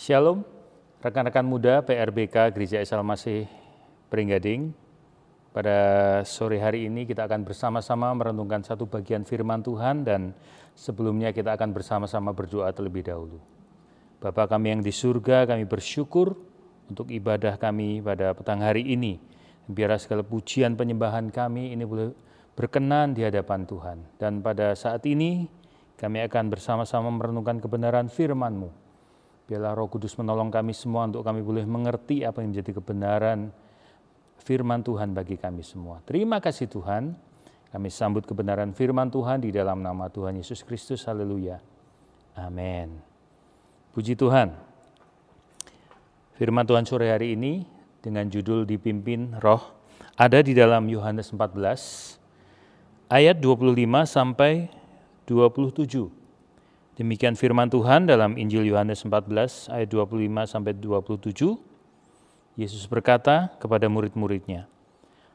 Shalom, rekan-rekan muda PRBK Gereja Esal Masih Pringgading. Pada sore hari ini kita akan bersama-sama merenungkan satu bagian firman Tuhan dan sebelumnya kita akan bersama-sama berdoa terlebih dahulu. Bapa kami yang di surga, kami bersyukur untuk ibadah kami pada petang hari ini. Biarlah segala pujian penyembahan kami ini boleh berkenan di hadapan Tuhan. Dan pada saat ini kami akan bersama-sama merenungkan kebenaran firman-Mu. Biarlah Roh Kudus menolong kami semua untuk kami boleh mengerti apa yang menjadi kebenaran firman Tuhan bagi kami semua. Terima kasih Tuhan. Kami sambut kebenaran firman Tuhan di dalam nama Tuhan Yesus Kristus. Haleluya. Amin. Puji Tuhan. Firman Tuhan sore hari ini dengan judul dipimpin roh ada di dalam Yohanes 14 ayat 25 sampai 27. Demikian firman Tuhan dalam Injil Yohanes 14 ayat 25 sampai 27. Yesus berkata kepada murid-muridnya,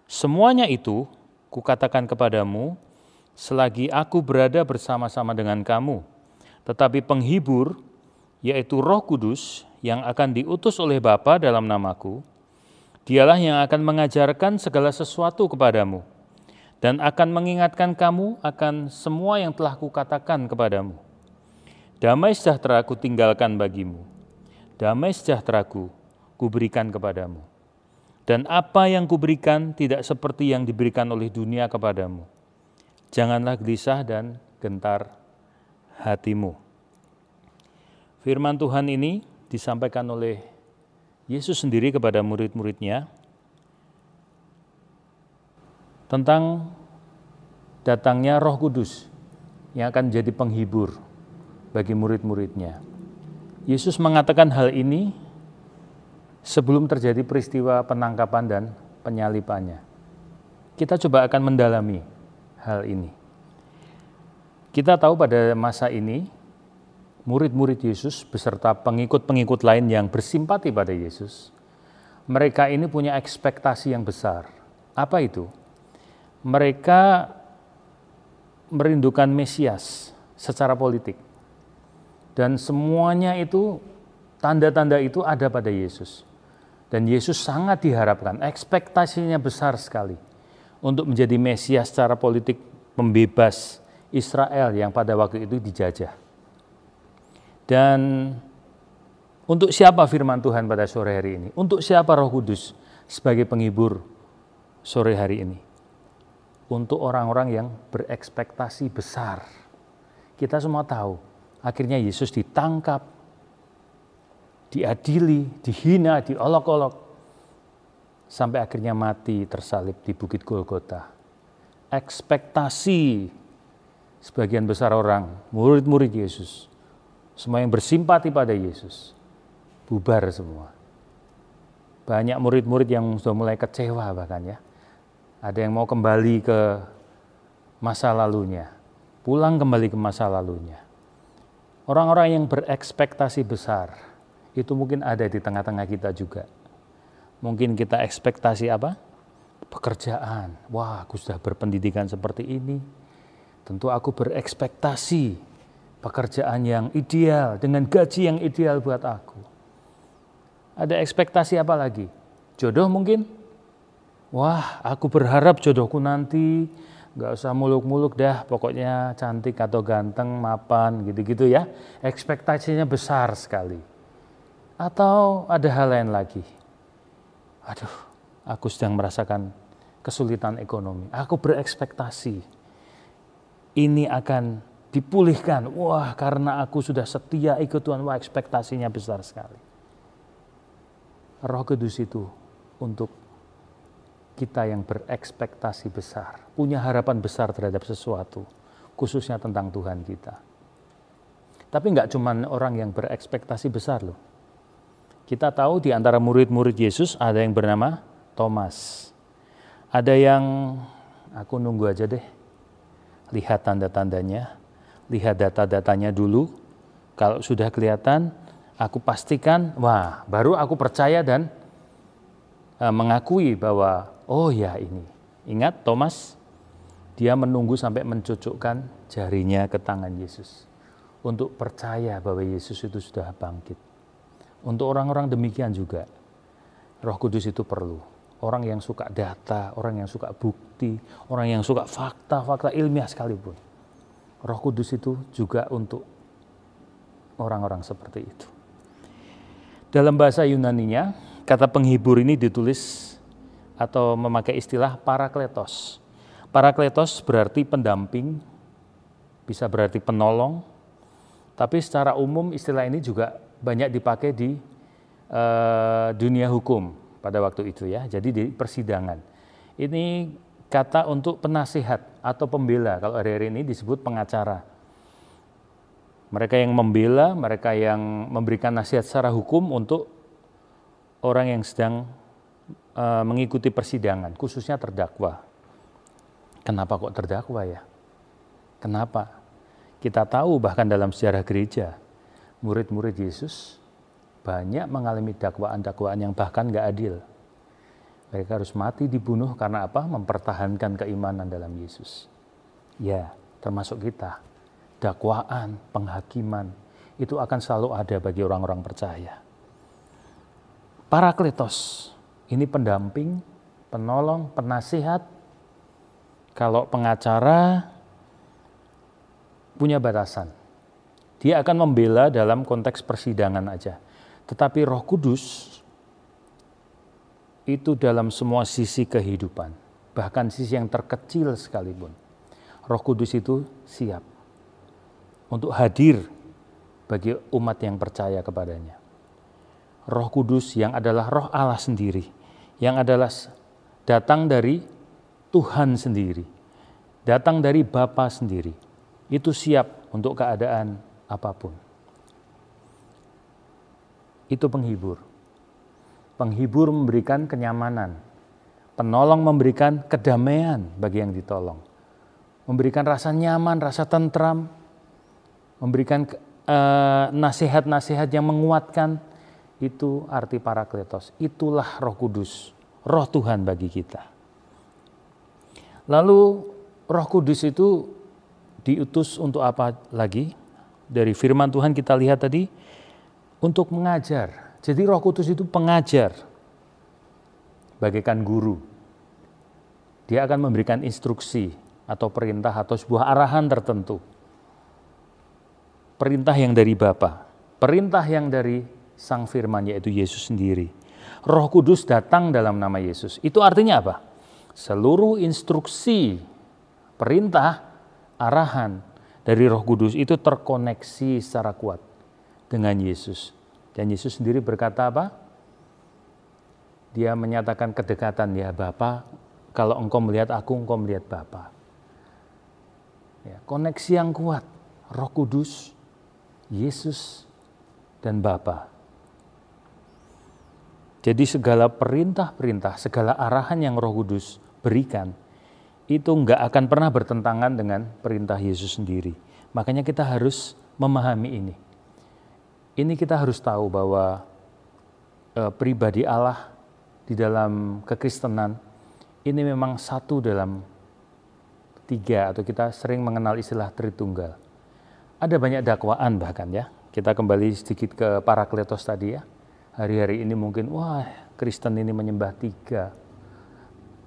"Semuanya itu kukatakan kepadamu selagi aku berada bersama-sama dengan kamu. Tetapi penghibur, yaitu Roh Kudus yang akan diutus oleh Bapa dalam namaku, dialah yang akan mengajarkan segala sesuatu kepadamu dan akan mengingatkan kamu akan semua yang telah kukatakan kepadamu. Damai sejahtera ku tinggalkan bagimu. Damai sejahteraku kuberikan kepadamu. Dan apa yang kuberikan tidak seperti yang diberikan oleh dunia kepadamu. Janganlah gelisah dan gentar hatimu. Firman Tuhan ini disampaikan oleh Yesus sendiri kepada murid-muridnya tentang datangnya Roh Kudus yang akan jadi penghibur bagi murid-muridnya. Yesus mengatakan hal ini sebelum terjadi peristiwa penangkapan dan penyalipannya. Kita coba akan mendalami hal ini. Kita tahu pada masa ini murid-murid Yesus beserta pengikut-pengikut lain yang bersimpati pada Yesus, mereka ini punya ekspektasi yang besar. Apa itu? Mereka merindukan Mesias secara politik. Dan semuanya itu tanda-tanda itu ada pada Yesus. Dan Yesus sangat diharapkan, ekspektasinya besar sekali untuk menjadi Mesias secara politik pembebas Israel yang pada waktu itu dijajah. Dan untuk siapa firman Tuhan pada sore hari ini? Untuk siapa Roh Kudus sebagai penghibur sore hari ini? Untuk orang-orang yang berekspektasi besar. Kita semua tahu, akhirnya Yesus ditangkap, diadili, dihina, diolok-olok, sampai akhirnya mati tersalib di Bukit Golgota. Ekspektasi sebagian besar orang, murid-murid Yesus, semua yang bersimpati pada Yesus, bubar semua. Banyak murid-murid yang sudah mulai kecewa bahkan ya. Ada yang mau kembali ke masa lalunya, pulang kembali ke masa lalunya. Orang-orang yang berekspektasi besar, itu mungkin ada di tengah-tengah kita juga. Mungkin kita ekspektasi apa? Pekerjaan. Wah, aku sudah berpendidikan seperti ini. Tentu aku berekspektasi pekerjaan yang ideal dengan gaji yang ideal buat aku. Ada ekspektasi apa lagi? Jodoh mungkin? Wah, aku berharap jodohku nanti nggak usah muluk-muluk dah, pokoknya cantik atau ganteng, mapan, gitu-gitu ya. Ekspektasinya besar sekali. Atau ada hal lain lagi? Aduh, aku sedang merasakan kesulitan ekonomi. Aku berekspektasi ini akan dipulihkan. Wah, karena aku sudah setia ikut Tuhan. Wah, ekspektasinya besar sekali. Roh Kudus itu untuk kita yang berekspektasi besar, punya harapan besar terhadap sesuatu, khususnya tentang Tuhan kita. Tapi nggak cuma orang yang berekspektasi besar loh. Kita tahu di antara murid-murid Yesus ada yang bernama Thomas. Ada yang aku nunggu aja deh. Lihat tanda-tandanya, lihat data-datanya dulu. Kalau sudah kelihatan, aku pastikan, wah, baru aku percaya dan uh, mengakui bahwa oh ya ini. Ingat Thomas, dia menunggu sampai mencucukkan jarinya ke tangan Yesus untuk percaya bahwa Yesus itu sudah bangkit Untuk orang-orang demikian juga, Roh Kudus itu perlu. Orang yang suka data, orang yang suka bukti, orang yang suka fakta-fakta ilmiah sekalipun. Roh Kudus itu juga untuk orang-orang seperti itu. Dalam bahasa Yunaninya, kata penghibur ini ditulis atau memakai istilah parakletos. Parakletos berarti pendamping, bisa berarti penolong, tapi secara umum istilah ini juga banyak dipakai di uh, dunia hukum pada waktu itu ya. Jadi di persidangan. Ini kata untuk penasihat atau pembela. Kalau hari-hari ini disebut pengacara. Mereka yang membela, mereka yang memberikan nasihat secara hukum untuk orang yang sedang uh, mengikuti persidangan, khususnya terdakwa. Kenapa kok terdakwa ya? Kenapa? Kita tahu bahkan dalam sejarah gereja, murid-murid Yesus banyak mengalami dakwaan-dakwaan yang bahkan nggak adil. Mereka harus mati dibunuh karena apa? Mempertahankan keimanan dalam Yesus. Ya, termasuk kita. Dakwaan, penghakiman, itu akan selalu ada bagi orang-orang percaya. Parakletos, ini pendamping, penolong, penasihat. Kalau pengacara punya batasan. Dia akan membela dalam konteks persidangan aja. Tetapi Roh Kudus itu dalam semua sisi kehidupan, bahkan sisi yang terkecil sekalipun. Roh Kudus itu siap untuk hadir bagi umat yang percaya kepadanya. Roh Kudus yang adalah Roh Allah sendiri, yang adalah datang dari Tuhan sendiri, datang dari Bapa sendiri, itu siap untuk keadaan apa pun. Itu penghibur. Penghibur memberikan kenyamanan, penolong memberikan kedamaian bagi yang ditolong, memberikan rasa nyaman, rasa tentram, memberikan uh, nasihat-nasihat yang menguatkan. Itu arti parakletos. Itulah Roh Kudus, Roh Tuhan bagi kita. Lalu Roh Kudus itu diutus untuk apa lagi? Dari firman Tuhan kita lihat tadi, untuk mengajar. Jadi Roh Kudus itu pengajar, bagaikan guru. Dia akan memberikan instruksi atau perintah atau sebuah arahan tertentu. Perintah yang dari Bapa, perintah yang dari Sang Firman yaitu Yesus sendiri. Roh Kudus datang dalam nama Yesus. Itu artinya apa? Seluruh instruksi, perintah, arahan dari Roh Kudus itu terkoneksi secara kuat dengan Yesus. Dan Yesus sendiri berkata apa? Dia menyatakan kedekatan ya Bapa, kalau engkau melihat aku, engkau melihat Bapa. Ya, koneksi yang kuat, Roh Kudus, Yesus, dan Bapa. Jadi segala perintah-perintah, segala arahan yang Roh Kudus berikan, itu enggak akan pernah bertentangan dengan perintah Yesus sendiri. Makanya kita harus memahami ini ini kita harus tahu bahwa e, pribadi Allah di dalam kekristenan ini memang satu dalam tiga atau kita sering mengenal istilah Tritunggal. Ada banyak dakwaan bahkan ya. Kita kembali sedikit ke Parakletos tadi ya. Hari-hari ini mungkin wah Kristen ini menyembah tiga,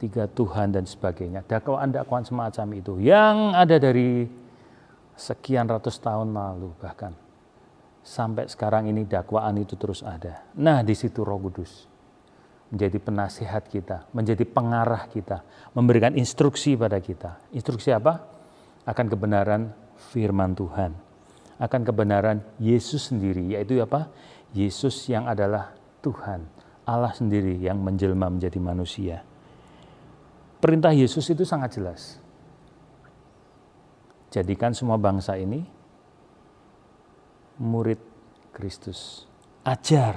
tiga Tuhan dan sebagainya. Dakwaan-dakwaan semacam itu yang ada dari sekian ratus tahun lalu bahkan sampai sekarang ini dakwaan itu terus ada. Nah, di situ Roh Kudus menjadi penasihat kita, menjadi pengarah kita, memberikan instruksi pada kita. Instruksi apa? Akan kebenaran firman Tuhan. Akan kebenaran Yesus sendiri, yaitu apa? Yesus yang adalah Tuhan, Allah sendiri yang menjelma menjadi manusia. Perintah Yesus itu sangat jelas. Jadikan semua bangsa ini murid Kristus. Ajar.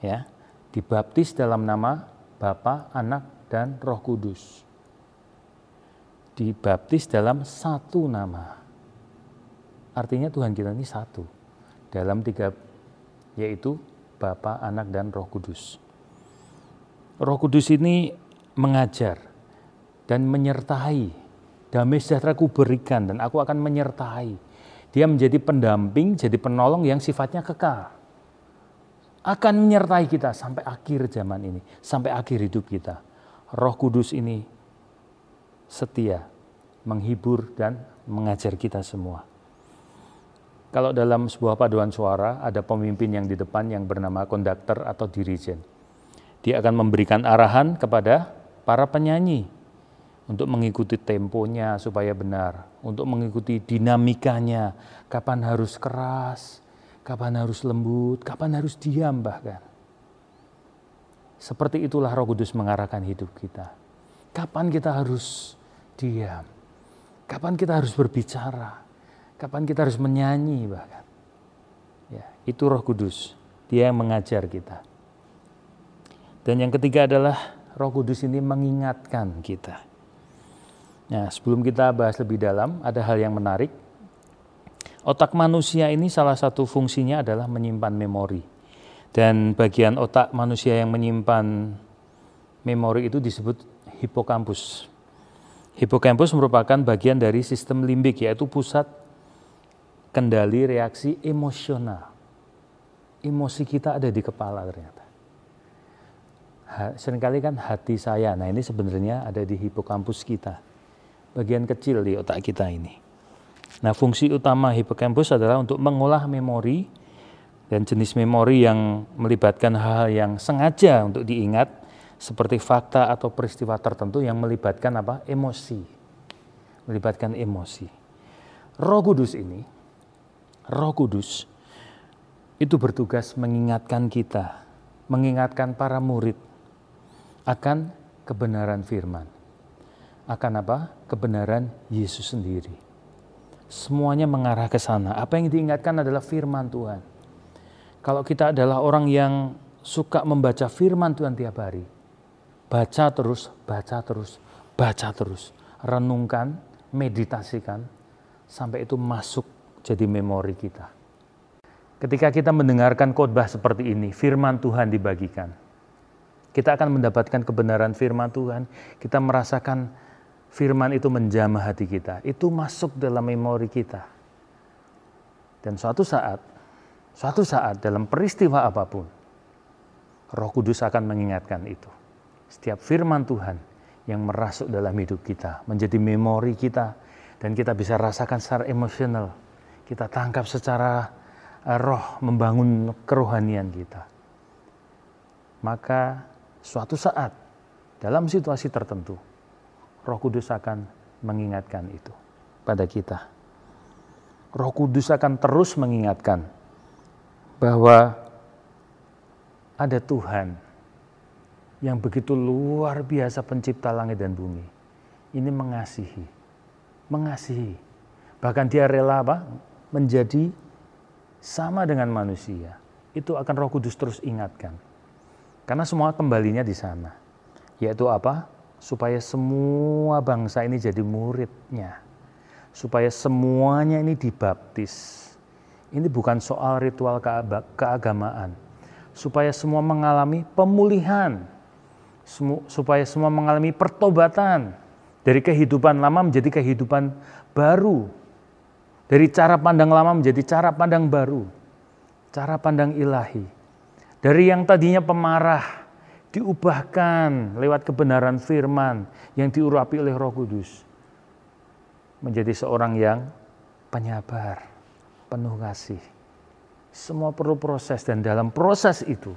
Ya, dibaptis dalam nama Bapa, Anak, dan Roh Kudus. Dibaptis dalam satu nama. Artinya Tuhan kita ini satu. Dalam tiga, yaitu Bapa, Anak, dan Roh Kudus. Roh Kudus ini mengajar dan menyertai. Damai sejahtera ku berikan dan aku akan menyertai dia menjadi pendamping, jadi penolong yang sifatnya kekal. akan menyertai kita sampai akhir zaman ini, sampai akhir hidup kita. Roh Kudus ini setia, menghibur dan mengajar kita semua. Kalau dalam sebuah paduan suara ada pemimpin yang di depan yang bernama konduktor atau dirijen. Dia akan memberikan arahan kepada para penyanyi untuk mengikuti temponya supaya benar, untuk mengikuti dinamikanya, kapan harus keras, kapan harus lembut, kapan harus diam bahkan. Seperti itulah Roh Kudus mengarahkan hidup kita. Kapan kita harus diam? Kapan kita harus berbicara? Kapan kita harus menyanyi bahkan. Ya, itu Roh Kudus. Dia yang mengajar kita. Dan yang ketiga adalah Roh Kudus ini mengingatkan kita. Nah, sebelum kita bahas lebih dalam, ada hal yang menarik. Otak manusia ini salah satu fungsinya adalah menyimpan memori. Dan bagian otak manusia yang menyimpan memori itu disebut hipokampus. Hipokampus merupakan bagian dari sistem limbik, yaitu pusat kendali reaksi emosional. Emosi kita ada di kepala ternyata. Seringkali kan hati saya, nah ini sebenarnya ada di hipokampus kita. Bagian kecil di otak kita ini. Nah fungsi utama hipokampus adalah untuk mengolah memori dan jenis memori yang melibatkan hal-hal yang sengaja untuk diingat seperti fakta atau peristiwa tertentu yang melibatkan apa? emosi. Melibatkan emosi. Roh Kudus ini Roh Kudus itu bertugas mengingatkan kita, mengingatkan para murid akan kebenaran firman. Akan apa? Kebenaran Yesus sendiri. Semuanya mengarah ke sana. Apa yang diingatkan adalah firman Tuhan. Kalau kita adalah orang yang suka membaca firman Tuhan tiap hari, baca terus, baca terus, baca terus, renungkan, meditasikan, sampai itu masuk jadi memori kita. Ketika kita mendengarkan khotbah seperti ini, firman Tuhan dibagikan. Kita akan mendapatkan kebenaran firman Tuhan, kita merasakan firman itu menjamah hati kita. Itu masuk dalam memori kita. Dan suatu saat, suatu saat dalam peristiwa apa pun, Roh Kudus akan mengingatkan itu. Setiap firman Tuhan yang merasuk dalam hidup kita, menjadi memori kita, dan kita bisa rasakan secara emosional kita tangkap secara uh, roh membangun kerohanian kita. Maka suatu saat dalam situasi tertentu Roh Kudus akan mengingatkan itu pada kita. Roh Kudus akan terus mengingatkan bahwa ada Tuhan yang begitu luar biasa pencipta langit dan bumi. Ini mengasihi, mengasihi. Bahkan dia rela apa? Menjadi sama dengan manusia, itu akan Roh Kudus terus ingatkan. Karena semua kembalinya di sana. Yaitu apa? Supaya semua bangsa ini jadi muridnya. Supaya semuanya ini dibaptis. Ini bukan soal ritual keagamaan. Supaya semua mengalami pemulihan. Supaya semua mengalami pertobatan. Dari kehidupan lama menjadi kehidupan baru dari cara pandang lama menjadi cara pandang baru. Cara pandang ilahi. Dari yang tadinya pemarah, diubahkan lewat kebenaran firman yang diurapi oleh roh kudus. Menjadi seorang yang penyabar, penuh kasih. Semua perlu proses dan dalam proses itu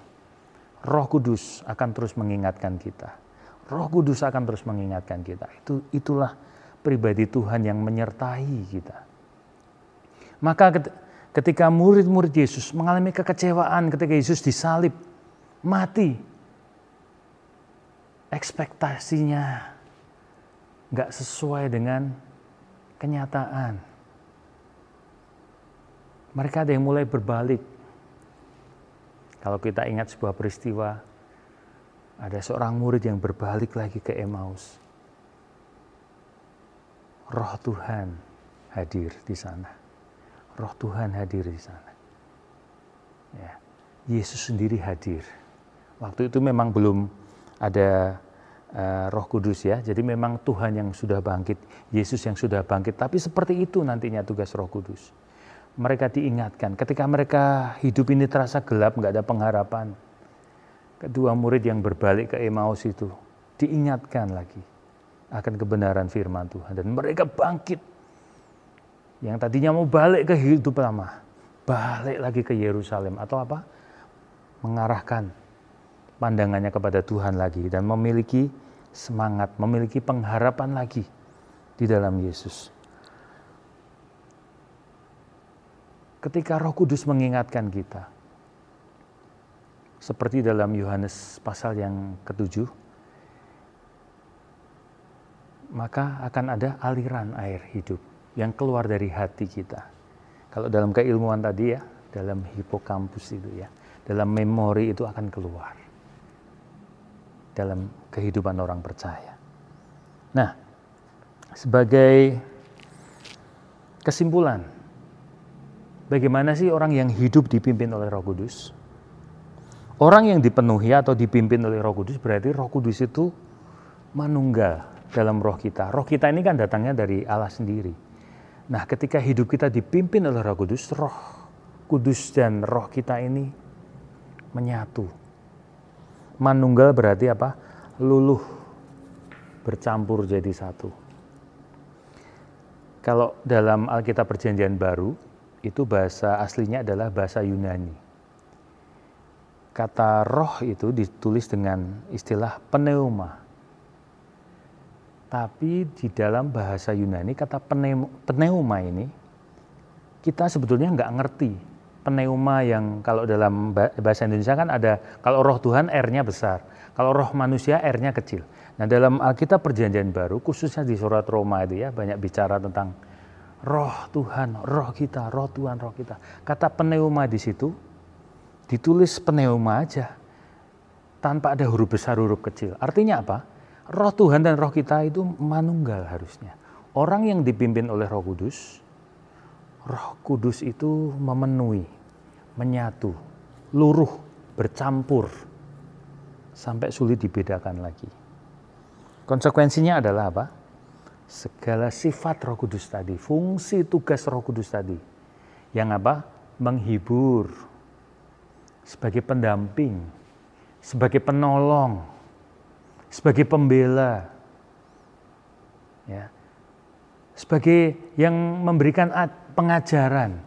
Roh Kudus akan terus mengingatkan kita. Roh Kudus akan terus mengingatkan kita. Itu itulah pribadi Tuhan yang menyertai kita. Maka ketika murid-murid Yesus mengalami kekecewaan ketika Yesus disalib, mati, ekspektasinya nggak sesuai dengan kenyataan. Mereka ada yang mulai berbalik. Kalau kita ingat sebuah peristiwa, ada seorang murid yang berbalik lagi ke Emmaus. Roh Tuhan hadir di sana roh Tuhan hadir di sana. Ya. Yesus sendiri hadir. Waktu itu memang belum ada uh, roh kudus ya, jadi memang Tuhan yang sudah bangkit, Yesus yang sudah bangkit. Tapi seperti itu nantinya tugas roh kudus. mereka diingatkan. Ketika mereka hidup ini terasa gelap, nggak ada pengharapan. Kedua murid yang berbalik ke Emmaus itu diingatkan lagi akan kebenaran firman Tuhan. Dan mereka bangkit. Yang tadinya mau balik ke hidup lama, balik lagi ke Yerusalem atau apa? Mengarahkan pandangannya kepada Tuhan lagi dan memiliki semangat, memiliki pengharapan lagi di dalam Yesus. Ketika Roh Kudus mengingatkan kita, seperti dalam Yohanes pasal yang ketujuh, maka akan ada aliran air hidup yang keluar dari hati kita. Kalau dalam keilmuan tadi ya, dalam hipokampus itu ya, dalam memori itu akan keluar dalam kehidupan orang percaya. Nah, sebagai kesimpulan Bagaimana sih orang yang hidup dipimpin oleh Roh Kudus? Orang yang dipenuhi atau dipimpin oleh Roh Kudus berarti Roh Kudus itu manunggal dalam roh kita. Roh kita ini kan datangnya dari Allah sendiri. Nah, ketika hidup kita dipimpin oleh Roh Kudus, Roh Kudus dan roh kita ini menyatu. Manunggal berarti apa? Luluh bercampur jadi satu. Kalau dalam Alkitab Perjanjian Baru, itu bahasa aslinya adalah bahasa Yunani. Kata roh itu ditulis dengan istilah pneuma. Tapi di dalam bahasa Yunani kata pneuma ini kita sebetulnya nggak ngerti. Pneuma yang kalau dalam bahasa Indonesia kan ada kalau roh Tuhan R-nya besar, kalau roh manusia R-nya kecil. Nah dalam Alkitab Perjanjian Baru khususnya di surat Roma itu ya banyak bicara tentang roh Tuhan, roh kita, roh Tuhan, roh kita. Kata pneuma di situ ditulis pneuma aja tanpa ada huruf besar, huruf kecil. Artinya apa? Roh Tuhan dan roh kita itu manunggal harusnya. Orang yang dipimpin oleh Roh Kudus, Roh Kudus itu memenuhi, menyatu, luruh, bercampur sampai sulit dibedakan lagi. Konsekuensinya adalah apa? segala sifat Roh Kudus tadi, fungsi tugas Roh Kudus tadi. Yang apa? Menghibur, sebagai pendamping, sebagai penolong, sebagai pembela. Ya. Sebagai yang memberikan pengajaran,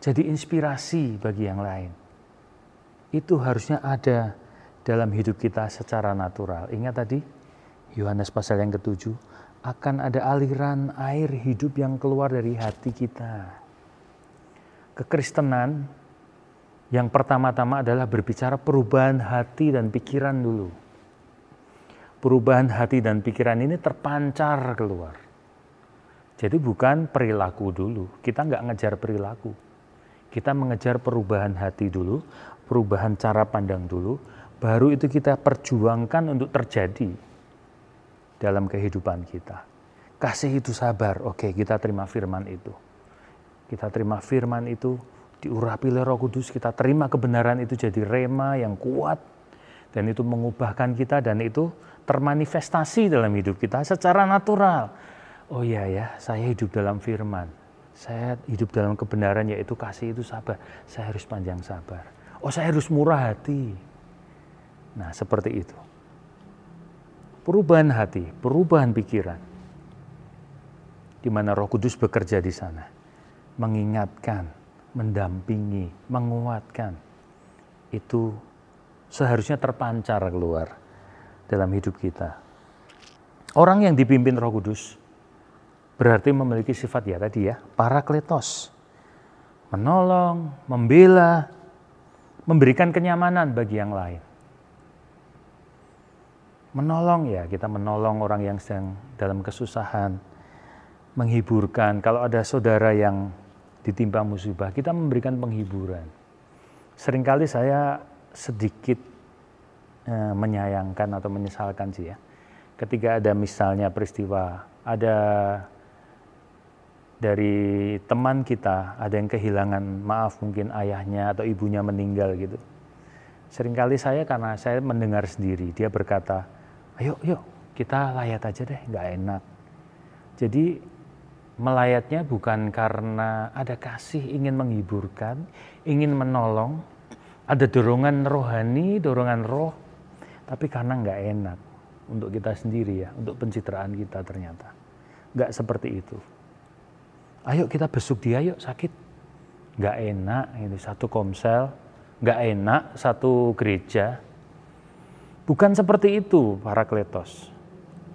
jadi inspirasi bagi yang lain. Itu harusnya ada dalam hidup kita secara natural. Ingat tadi Yohanes pasal yang ketujuh, akan ada aliran air hidup yang keluar dari hati kita. Kekristenan yang pertama-tama adalah berbicara perubahan hati dan pikiran dulu. Perubahan hati dan pikiran ini terpancar keluar. Jadi bukan perilaku dulu, kita nggak ngejar perilaku. Kita mengejar perubahan hati dulu, perubahan cara pandang dulu, baru itu kita perjuangkan untuk terjadi dalam kehidupan kita. Kasih itu sabar, oke kita terima firman itu. Kita terima firman itu, diurapi oleh roh kudus, kita terima kebenaran itu jadi rema yang kuat. Dan itu mengubahkan kita dan itu termanifestasi dalam hidup kita secara natural. Oh iya ya, saya hidup dalam firman. Saya hidup dalam kebenaran yaitu kasih itu sabar. Saya harus panjang sabar. Oh saya harus murah hati. Nah seperti itu perubahan hati, perubahan pikiran. Di mana Roh Kudus bekerja di sana, mengingatkan, mendampingi, menguatkan. Itu seharusnya terpancar keluar dalam hidup kita. Orang yang dipimpin Roh Kudus berarti memiliki sifat ya tadi ya, parakletos. Menolong, membela, memberikan kenyamanan bagi yang lain menolong ya kita menolong orang yang sedang dalam kesusahan menghiburkan kalau ada saudara yang ditimpa musibah kita memberikan penghiburan sering kali saya sedikit eh, menyayangkan atau menyesalkan sih ya. Ketika ada misalnya peristiwa ada dari teman kita ada yang kehilangan maaf mungkin ayahnya atau ibunya meninggal gitu. Seringkali saya karena saya mendengar sendiri dia berkata ayo yuk kita layat aja deh nggak enak. Jadi melayatnya bukan karena ada kasih ingin menghiburkan, ingin menolong, ada dorongan rohani, dorongan roh, tapi karena nggak enak untuk kita sendiri ya, untuk pencitraan kita ternyata. Nggak seperti itu. Ayo kita besuk dia, yuk sakit. Nggak enak, ini satu komsel, nggak enak satu gereja. Bukan seperti itu para kletos.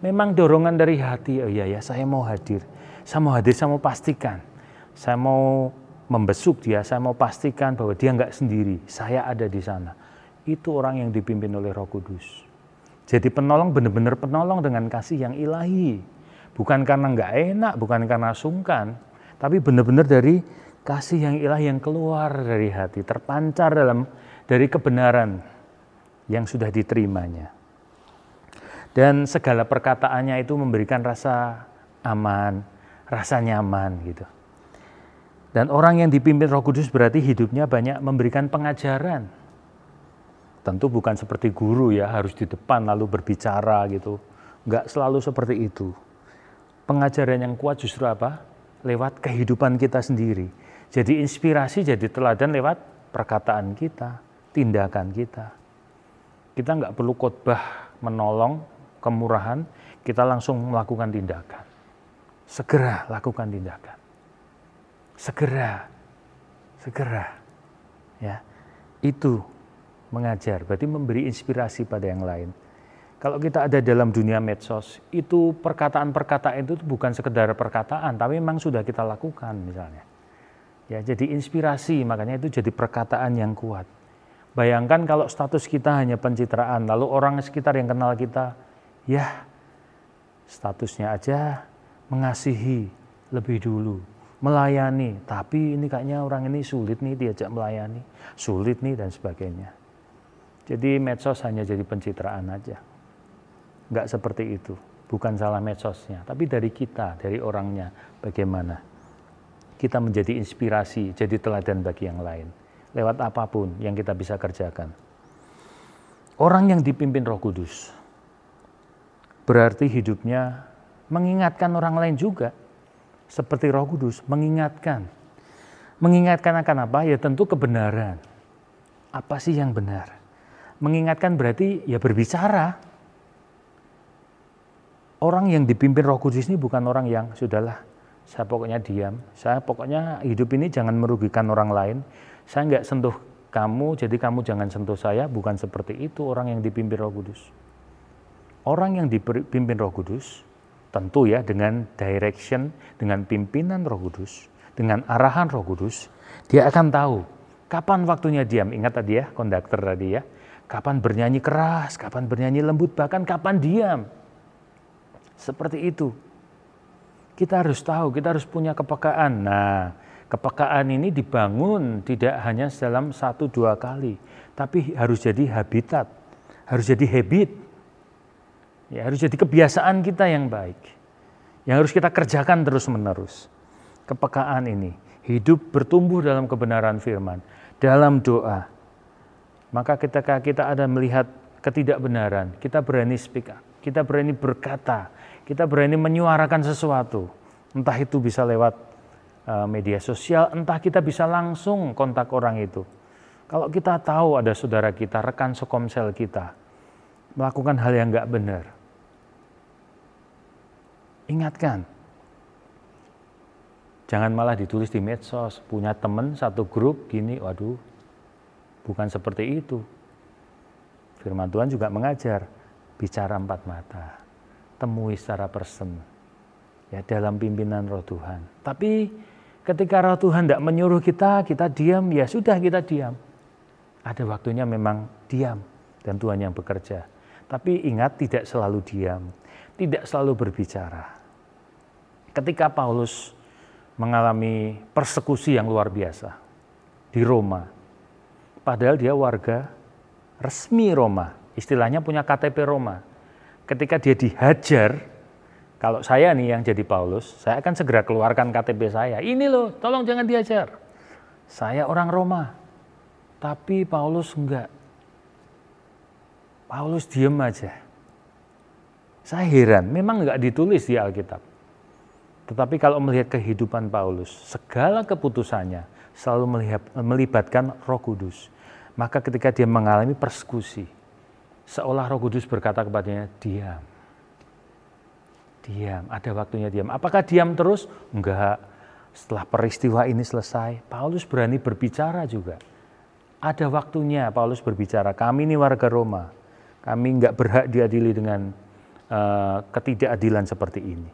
Memang dorongan dari hati, oh iya ya saya mau hadir saya mau hadir, saya mau pastikan. Saya mau membesuk dia, saya mau pastikan bahwa dia nggak sendiri. Saya ada di sana. Itu orang yang dipimpin oleh roh kudus. Jadi penolong benar-benar penolong dengan kasih yang ilahi. Bukan karena nggak enak, bukan karena sungkan. Tapi benar-benar dari kasih yang ilahi yang keluar dari hati. Terpancar dalam dari kebenaran yang sudah diterimanya. Dan segala perkataannya itu memberikan rasa aman, rasa nyaman gitu. Dan orang yang dipimpin Roh Kudus berarti hidupnya banyak memberikan pengajaran. Tentu bukan seperti guru ya, harus di depan lalu berbicara gitu. Enggak selalu seperti itu. Pengajaran yang kuat justru apa? Lewat kehidupan kita sendiri. Jadi inspirasi, jadi teladan lewat perkataan kita, tindakan kita. Kita nggak perlu khotbah menolong kemurahan, kita langsung melakukan tindakan segera lakukan tindakan. Segera, segera. Ya, itu mengajar, berarti memberi inspirasi pada yang lain. Kalau kita ada dalam dunia medsos, itu perkataan-perkataan itu bukan sekedar perkataan, tapi memang sudah kita lakukan misalnya. Ya, jadi inspirasi, makanya itu jadi perkataan yang kuat. Bayangkan kalau status kita hanya pencitraan, lalu orang sekitar yang kenal kita, ya statusnya aja mengasihi lebih dulu, melayani, tapi ini kayaknya orang ini sulit nih diajak melayani, sulit nih dan sebagainya. Jadi medsos hanya jadi pencitraan aja. Enggak seperti itu. Bukan salah medsosnya, tapi dari kita, dari orangnya bagaimana. Kita menjadi inspirasi, jadi teladan bagi yang lain. Lewat apa pun yang kita bisa kerjakan. Orang yang dipimpin roh kudus, berarti hidupnya mengingatkan orang lain juga. Seperti roh kudus, mengingatkan. Mengingatkan akan apa? Ya tentu kebenaran. Apa sih yang benar? Mengingatkan berarti ya berbicara. Orang yang dipimpin roh kudus ini bukan orang yang sudahlah saya pokoknya diam. Saya pokoknya hidup ini jangan merugikan orang lain. Saya nggak sentuh kamu, jadi kamu jangan sentuh saya. Bukan seperti itu orang yang dipimpin roh kudus. Orang yang dipimpin roh kudus tentu ya dengan direction, dengan pimpinan Roh Kudus, dengan arahan Roh Kudus, dia akan tahu kapan waktunya diam. Ingat tadi ya, konduktor tadi ya. Kapan bernyanyi keras, kapan bernyanyi lembut, bahkan kapan diam. Seperti itu. Kita harus tahu, kita harus punya kepekaan. Nah, kepekaan ini dibangun tidak hanya dalam satu dua kali, tapi harus jadi habitat, harus jadi habit Ya, harus jadi kebiasaan kita yang baik. Yang harus kita kerjakan terus-menerus. Kepekaan ini, hidup bertumbuh dalam kebenaran firman, dalam doa. Maka ketika kita ada melihat ketidakbenaran, kita berani speak up, kita berani berkata, kita berani menyuarakan sesuatu. Entah itu bisa lewat uh, media sosial, entah kita bisa langsung kontak orang itu. Kalau kita tahu ada saudara kita, rekan sekomsel kita, melakukan hal yang nggak benar, Ingatkan. Jangan malah ditulis di medsos, punya teman satu grup gini, waduh, bukan seperti itu. Firman Tuhan juga mengajar, bicara empat mata, temui secara person, ya dalam pimpinan roh Tuhan. Tapi ketika roh Tuhan tidak menyuruh kita, kita diam, ya sudah kita diam. Ada waktunya memang diam dan Tuhan yang bekerja. Tapi ingat tidak selalu diam, tidak selalu berbicara ketika Paulus mengalami persekusi yang luar biasa di Roma. Padahal dia warga resmi Roma, istilahnya punya KTP Roma. Ketika dia dihajar, kalau saya nih yang jadi Paulus, saya akan segera keluarkan KTP saya. Ini loh, tolong jangan dihajar. Saya orang Roma. Tapi Paulus enggak. Paulus diem aja. Saya heran, memang enggak ditulis di Alkitab. Tetapi kalau melihat kehidupan Paulus, segala keputusannya selalu melihat, melibatkan Roh Kudus. Maka ketika dia mengalami persekusi, seolah Roh Kudus berkata kepadanya, "Diam." Diam, ada waktunya diam. Apakah diam terus? Enggak. Setelah peristiwa ini selesai, Paulus berani berbicara juga. Ada waktunya Paulus berbicara, kami ini warga Roma, kami enggak berhak diadili dengan uh, ketidakadilan seperti ini.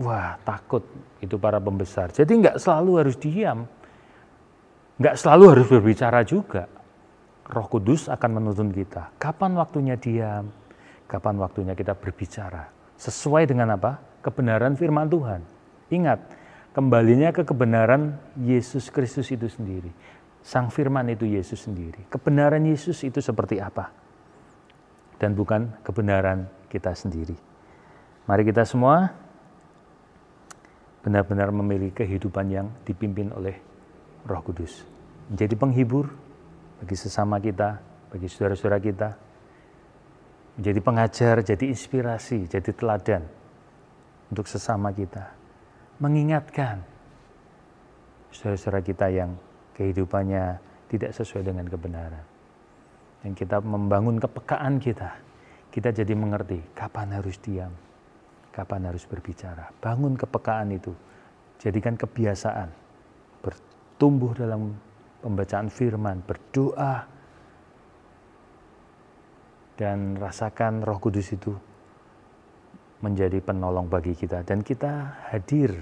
Wah, takut itu para pembesar. Jadi nggak selalu harus diam, nggak selalu harus berbicara juga. Roh Kudus akan menuntun kita. Kapan waktunya diam, kapan waktunya kita berbicara. Sesuai dengan apa? Kebenaran firman Tuhan. Ingat, kembalinya ke kebenaran Yesus Kristus itu sendiri. Sang firman itu Yesus sendiri. Kebenaran Yesus itu seperti apa? Dan bukan kebenaran kita sendiri. Mari kita semua benar-benar memiliki kehidupan yang dipimpin oleh Roh Kudus. Menjadi penghibur bagi sesama kita, bagi saudara-saudara kita. Menjadi pengajar, jadi inspirasi, jadi teladan untuk sesama kita. Mengingatkan saudara-saudara kita yang kehidupannya tidak sesuai dengan kebenaran. Dan kita membangun kepekaan kita. Kita jadi mengerti kapan harus diam, kapan harus berbicara. Bangun kepekaan itu, jadikan kebiasaan. Bertumbuh dalam pembacaan firman, berdoa, dan rasakan roh kudus itu menjadi penolong bagi kita. Dan kita hadir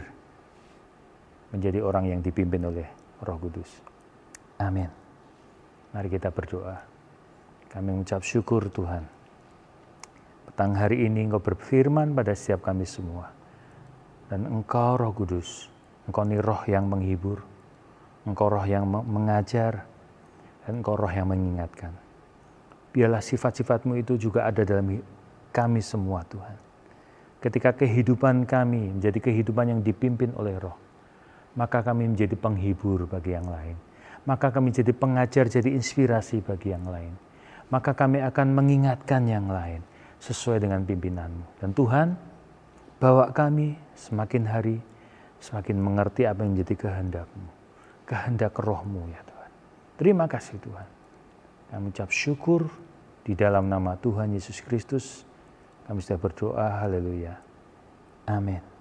menjadi orang yang dipimpin oleh roh kudus. Amin. Mari kita berdoa. Kami mengucap syukur Tuhan Petang hari ini engkau berfirman pada setiap kami semua. Dan engkau roh kudus, engkau ini roh yang menghibur, engkau roh yang mengajar, dan engkau roh yang mengingatkan. Biarlah sifat-sifatmu itu juga ada dalam kami semua Tuhan. Ketika kehidupan kami menjadi kehidupan yang dipimpin oleh roh, maka kami menjadi penghibur bagi yang lain. Maka kami jadi pengajar, jadi inspirasi bagi yang lain. Maka kami akan mengingatkan yang lain sesuai dengan pimpinanmu. Dan Tuhan, bawa kami semakin hari semakin mengerti apa yang menjadi kehendakmu. Kehendak rohmu ya Tuhan. Terima kasih Tuhan. Kami ucap syukur di dalam nama Tuhan Yesus Kristus. Kami sudah berdoa, haleluya. Amin.